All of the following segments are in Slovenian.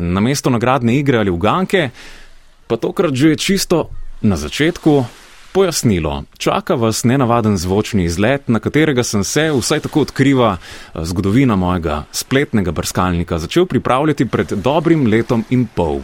Na mesto nagradne igre ali uganke, pa tokrat že čisto na začetku. Pojasnilo. Čaka vas nenavaden zvočni izlet, na katerega sem se, vsaj tako odkriva eh, zgodovina mojega spletnega brskalnika, začel pripravljati pred dobrim letom in pol.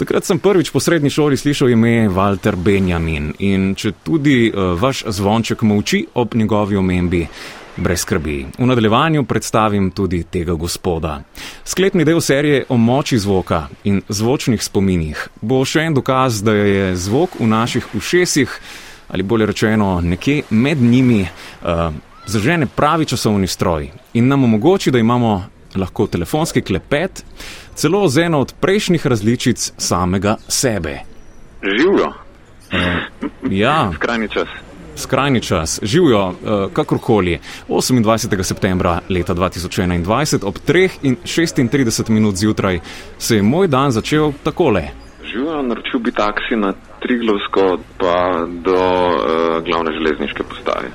Takrat sem prvič po srednji šoli slišal ime Walter Benjamin in če tudi uh, vaš zvonček molči ob njegovi omembi, brez skrbi. V nadaljevanju predstavim tudi tega gospoda. Sklepni del serije o moči zvoka in zvočnih spominih bo še en dokaz, da je zvok v naših ušesih ali bolje rečeno nekje med njimi uh, zažene pravi časovni stroj in nam omogoči, da imamo lahko telefonski klepet, celo z eno od prejšnjih različic samega sebe. Živijo. Uh, ja. Skrajni čas. Skrajni čas, živijo uh, kakorkoli. 28. septembra leta 2021 ob 3 in 36 minut zjutraj se je moj dan začel takole. Živijo, naročil bi taksi na Triglovsko pa do uh, glavne železniške postaje.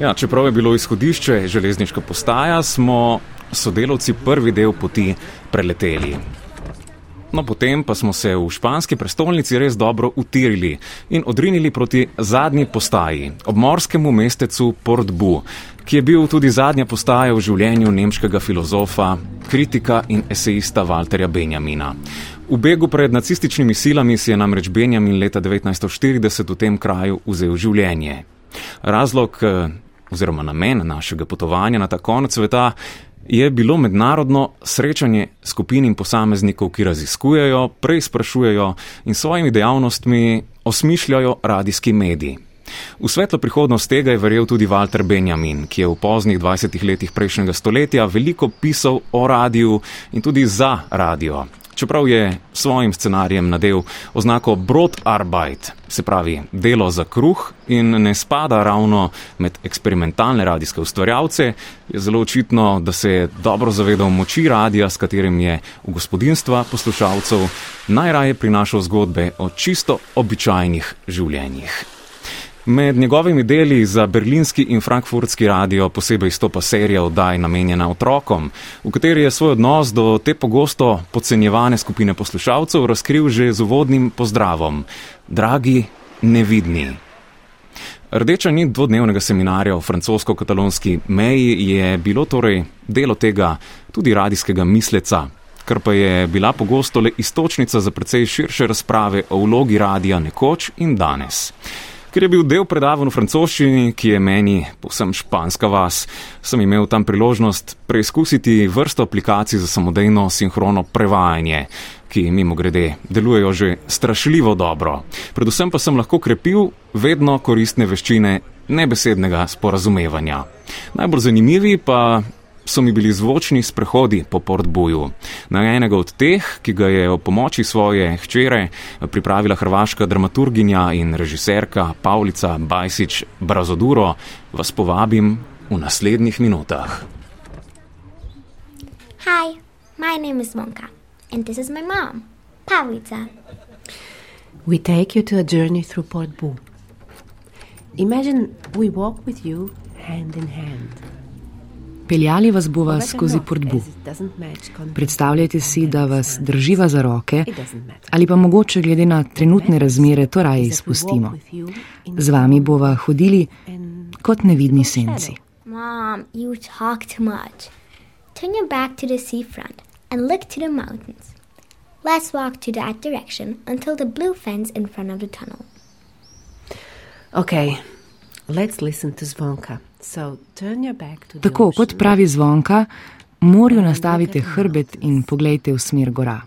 Ja, čeprav je bilo izhodišče železniška postaja, smo sodelavci prvi del poti preleteli. No, potem pa smo se v španski prestolnici res dobro utirili in odrinili proti zadnji postaji, obmorskemu mestecu Port Bu, ki je bil tudi zadnja postaja v življenju nemškega filozofa, kritika in esejista Walterja Benjamina. V begu pred nacističnimi silami si je namreč Benjamin leta 1940 v tem kraju vzel življenje. Razlog eh, oziroma namen našega potovanja na ta konec sveta je bilo mednarodno srečanje skupin in posameznikov, ki raziskujejo, preizprašujejo in svojimi dejavnostmi osmišljajo radijski mediji. V svetlo prihodnost tega je verjel tudi Walter Benjamin, ki je v poznih 20 letih prejšnjega stoletja veliko pisal o radiju in tudi za radio čeprav je svojim scenarijem nadel oznako Brotarbeit, se pravi delo za kruh in ne spada ravno med eksperimentalne radijske ustvarjalce, je zelo očitno, da se je dobro zavedal moči radija, s katerim je v gospodinstva poslušalcev najraje prinašal zgodbe o čisto običajnih življenjih. Med njegovimi deli za berlinski in frankfurtski radio posebej stopa serija oddaj namenjena otrokom, v kateri je svoj odnos do te pogosto podcenjevane skupine poslušalcev razkril že z uvodnim pozdravom: Dragi nevidni. Rdeča nit dvodnevnega seminarja o francosko-katalonski meji je bilo torej delo tega tudi radijskega misleca, kar pa je bila pogosto le istočnica za precej širše razprave o vlogi radija nekoč in danes. Ker je bil del predavanj v francoščini, ki je meni povsem španska vas, sem imel tam priložnost preizkusiti vrsto aplikacij za samodejno sinhrono prevajanje, ki mimo grede delujejo že strašljivo dobro. Predvsem pa sem lahko krepil vedno koristne veščine nebesednega sporazumevanja. Najbolj zanimivi pa so mi bili zvočni sprehodi po Portbuju. Na enega od teh, ki ga je o pomoči svoje hčere pripravila hrvaška dramaturginja in režiserka Pavlica Bajsič Brazoduro, vas povabim v naslednjih minutah. Hi, my name is Monka and this is my mom, Pavlica. We take you to a journey through Port Bu. Imagine we walk with you hand in hand. Peljali vas bova skozi portbu. Predstavljajte si, da vas drživa za roke ali pa mogoče glede na trenutne razmere to raje izpustimo. Z vami bova hodili kot nevidni senci. Mom, you talk too much. Turn your back to the seafront and look to the mountains. Let's walk to that direction until the blue fence in front of the tunnel. Okay, let's listen to Zvonka. Tako kot pravi zvonka, morju nastavite hrbet in poglejte v smer gora.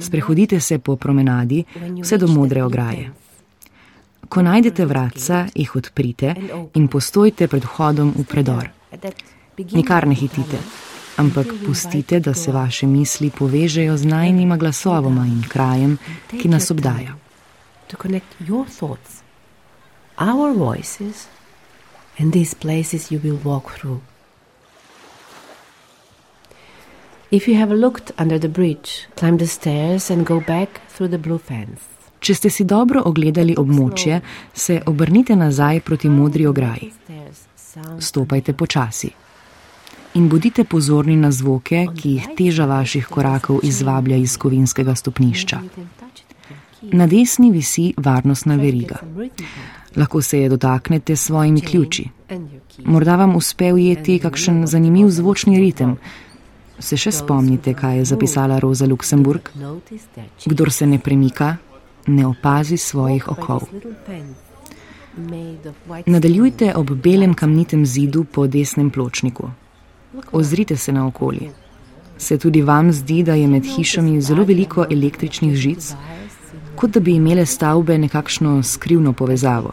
Sprehodite se po promenadi vse do modre ograje. Ko najdete vratca, jih odprite in postojte pred vhodom v predor. Nikar ne hitite, ampak pustite, da se vaše misli povežejo z najnima glasovoma in krajem, ki nas obdaja. Our voices and these places you will walk through. If you have looked under the bridge, climb the stairs and go back through the blue fence. Če ste si dobro ogledali območje, se obrnite nazaj proti modri ograji. Stopajte počasi. in bodite pozorni na zvoke, ki jih teža vaših korakov izvablja iz kovinskega stopnišča. Na desni visi varnostna veriga. Lahko se je dotaknete s svojimi ključi. Morda vam uspe ujeti kakšen zanimiv zvočni ritem. Se še spomnite, kaj je zapisala Roza Luksemburg? Kdor se ne premika, ne opazi svojih okov. Nadaljujte ob belem kamnitem zidu po desnem pločniku. Ozrite se na okolje. Se tudi vam zdi, da je med hišami zelo veliko električnih žic, kot da bi imele stavbe nekakšno skrivno povezavo,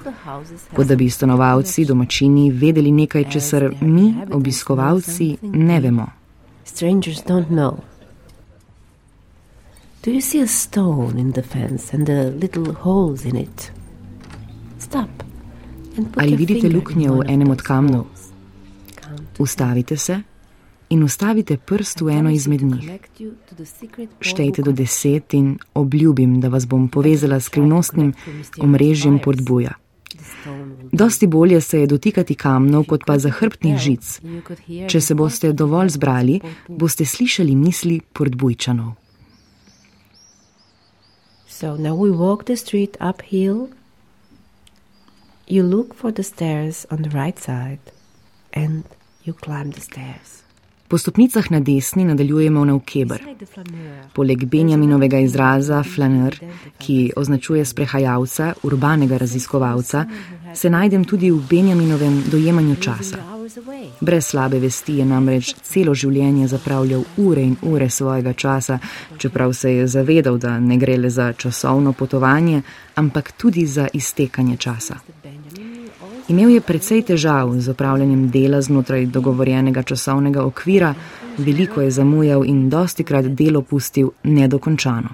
kot da bi stanovalci, domačini vedeli nekaj, česar mi, obiskovalci, ne vemo. Do you see a stone in the fence and the little holes in it? Stop. Ali vidite luknje v enem od kamnov? Ustavite se in ustavite prst v eno izmed njih. Štejte do deset in obljubim, da vas bom povezala s skrivnostnim omrežjem podbuja. Dosti bolje se je dotikati kamnov, kot pa zahrbtnih žic. Če se boste dovolj zbrali, boste slišali misli podbujčanov. So now we walk the street uphill. You look for the stairs on the right side and you climb the stairs. Po stopnicah na desni nadaljujemo na Ukebr. Poleg Benjaminovega izraza flaner, ki označuje sprehajalca, urbanega raziskovalca, se najdem tudi v Benjaminovem dojemanju časa. Brez slabe vesti je namreč celo življenje zapravljal ure in ure svojega časa, čeprav se je zavedal, da ne gre le za časovno potovanje, ampak tudi za iztekanje časa. Imel je precej težav z opravljanjem dela znotraj dogovorjenega časovnega okvira, veliko je zamujal in dosti krat delo pustil nedokončano.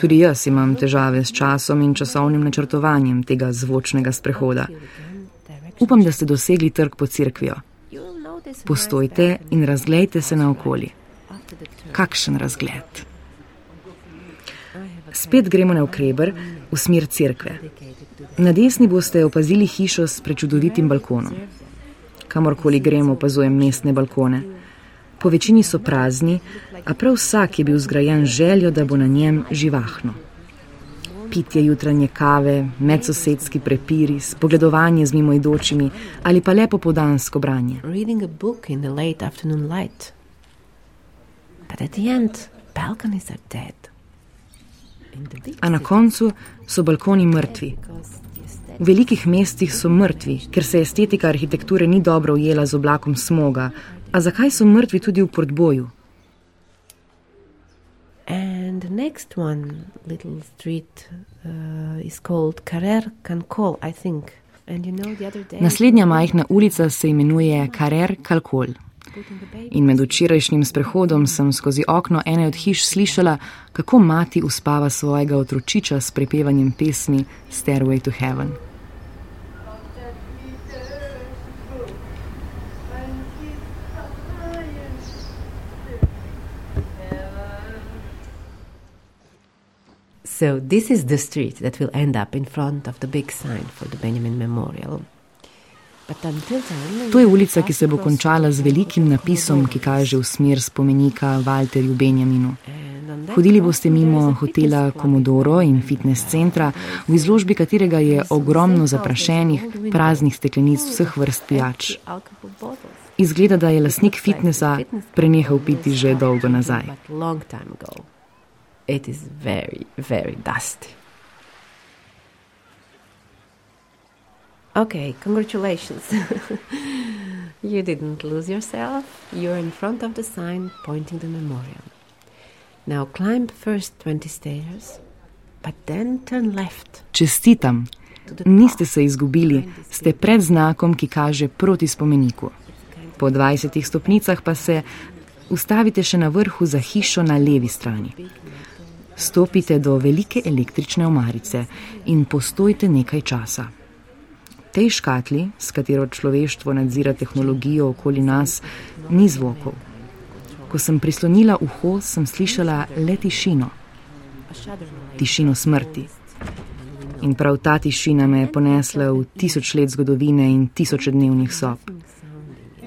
Tudi jaz imam težave s časom in časovnim načrtovanjem tega zvočnega sprehoda. Upam, da ste dosegli trg pod crkvijo. Postojte in razglejte se naokoli. Kakšen razgled. Spet gremo na ukreber v smer cerkve. Na desni boste opazili hišo s prečudovitim balkonom. Kamorkoli gremo, opazujem mestne balkone. Po večini so prazni, a prav vsak je bil zgrajen željo, da bo na njem živahno pitje jutranje kave, medsosedski prepiri, spogledovanje z mimoidočimi ali pa lepo podansko branje. A na koncu so balkoni mrtvi. V velikih mestih so mrtvi, ker se estetika arhitekture ni dobro ujela z oblakom smoga. A zakaj so mrtvi tudi v portboju? And the next one, little street, uh, is called Carrer Cancol, I think. And you know, the other day. Naslednja majhna ulica se imenuje Carrer Calcol. In med včerajšnjim sprehodom sem skozi okno ene od hiš slišala, kako mati uspava svojega otročiča s prepevanjem pesmi Stairway to Heaven. So this is the street that will end up in front of the big sign for the Benjamin Memorial. To je ulica, ki se bo končala z velikim napisom, ki kaže v smer spomenika Walterju Benjaminu. Hodili boste mimo hotela Komodoro in fitness centra, v izložbi katerega je ogromno zaprašenih, praznih steklenic vseh vrst pijač. Izgleda, da je lasnik fitnessa prenehal piti že dolgo nazaj it is very, very dusty. Okay, congratulations. you didn't lose yourself. You're in front of the sign pointing the memorial. Now climb first 20 stairs, but then turn left. Čestitam. Niste se izgubili, ste pred znakom, ki kaže proti spomeniku. Po 20 stopnicah pa se ustavite še na vrhu za hišo na levi strani stopite do velike električne omarice in postojte nekaj časa. Tej škatli, s katero človeštvo nadzira tehnologijo okoli nas, ni zvokov. Ko sem prislonila uho, sem slišala le tišino, tišino smrti. In prav ta tišina me je ponesla v tisoč let zgodovine in tisoče dnevnih sob.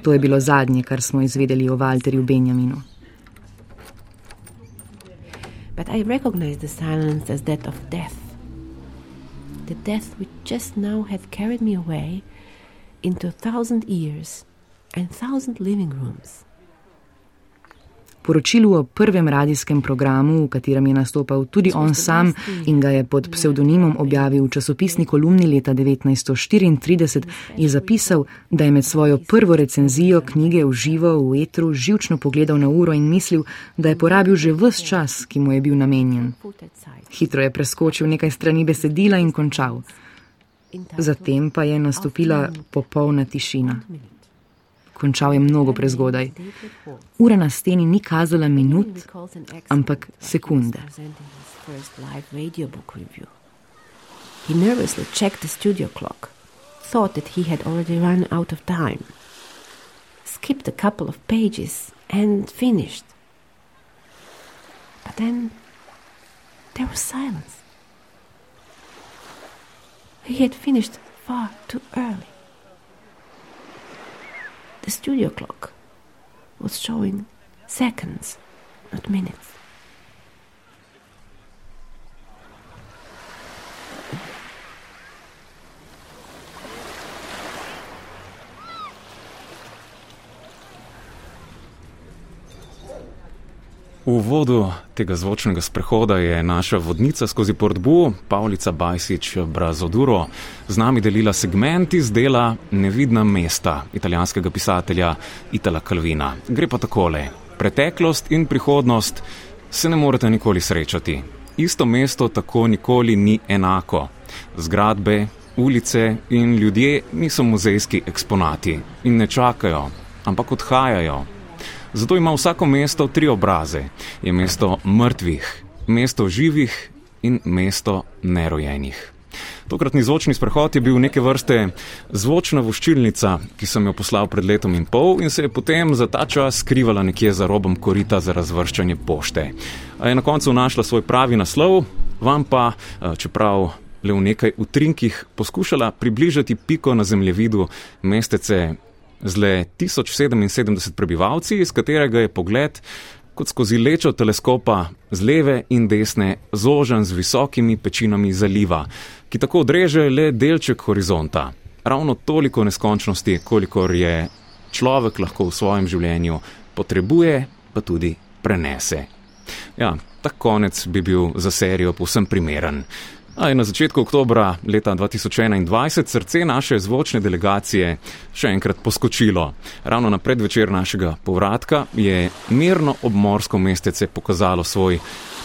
To je bilo zadnje, kar smo izvedeli o Walterju Benjaminu. But I recognized the silence as that of death. The death which just now had carried me away into a thousand ears and thousand living rooms poročilu o prvem radijskem programu, v katerem je nastopal tudi on sam in ga je pod psevdonimom objavil v časopisni kolumni leta 1934, je zapisal, da je med svojo prvo recenzijo knjige v živo v etru živčno pogledal na uro in mislil, da je porabil že vse čas, ki mu je bil namenjen. Hitro je preskočil nekaj strani besedila in končal. Zatem pa je nastopila popolna tišina končal je mnogo prezgodaj. Ura na steni ni kazala minut, ampak sekunde. He nervously checked the studio clock, thought that he had already run out of time, skipped a couple of pages, and finished. But then there was silence. He had finished far too early. The studio clock was showing seconds, not minutes. V uvodu tega zvočnega sprehoda je naša vodnica skozi Portbu, Pavlica Bajsič Brazoduro, z nami delila segment iz dela Nevidna mesta italijanskega pisatelja Itala Calvina. Gre pa takole: preteklost in prihodnost se ne morete nikoli srečati. Isto mesto tako nikoli ni enako. Zgradbe, ulice in ljudje niso muzejski eksponati in ne čakajo, ampak odhajajo. Zato ima vsako mesto tri obraze: je mesto mrtvih, mesto živih in mesto nerojenih. Tokratni zvočni sprehod je bil neke vrste zvočna voščilnica, ki sem jo poslal pred letom in pol in se je potem za ta čas skrivala nekje za robom korita za razvrščanje pošte. A je na koncu našla svoj pravi naslov, vam pa, čeprav le v nekaj utrinkih, poskušala približati piko na zemljevidu mestece z le 1077 prebivalci, iz katerega je pogled kot skozi lečo teleskopa z leve in desne zožen z visokimi pečinami zaliva, ki tako odreže le delček horizonta. Ravno toliko neskončnosti, kolikor je človek lahko v svojem življenju potrebuje, pa tudi prenese. Ja, ta konec bi bil za serijo povsem primeren. A je na začetku oktobra leta 2021 srce naše zvočne delegacije še enkrat poskočilo. Ravno na predvečer našega povratka je mirno obmorsko mestece pokazalo svoj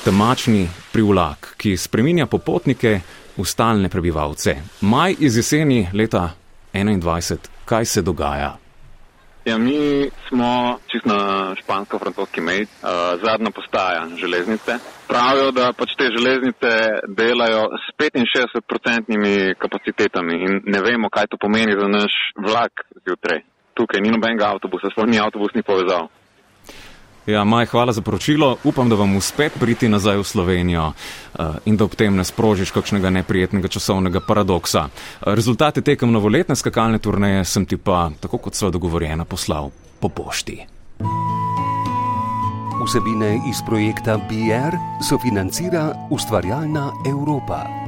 temačni privlak, ki spreminja popotnike v stalne prebivalce. Maj iz jeseni leta 2021, kaj se dogaja? Ja, mi smo čist na špansko-francoski meji, uh, zadnja postaja železnice. Pravijo, da pač te železnice delajo s 65-odstotnimi kapacitetami in ne vemo, kaj to pomeni za naš vlak zjutraj. Tukaj ni nobenega avtobusa, sploh ni avtobusni povezav. Ja, Maj, hvala za poročilo. Upam, da vam uspe priti nazaj v Slovenijo uh, in da ob tem ne sprožiš kakšnega neprijetnega časovnega paradoksa. Rezultate tekem novoletne skakalne turneje sem ti pa, tako kot sva dogovorjena, poslal po pošti. Vsebine iz projekta BR sofinancira ustvarjalna Evropa.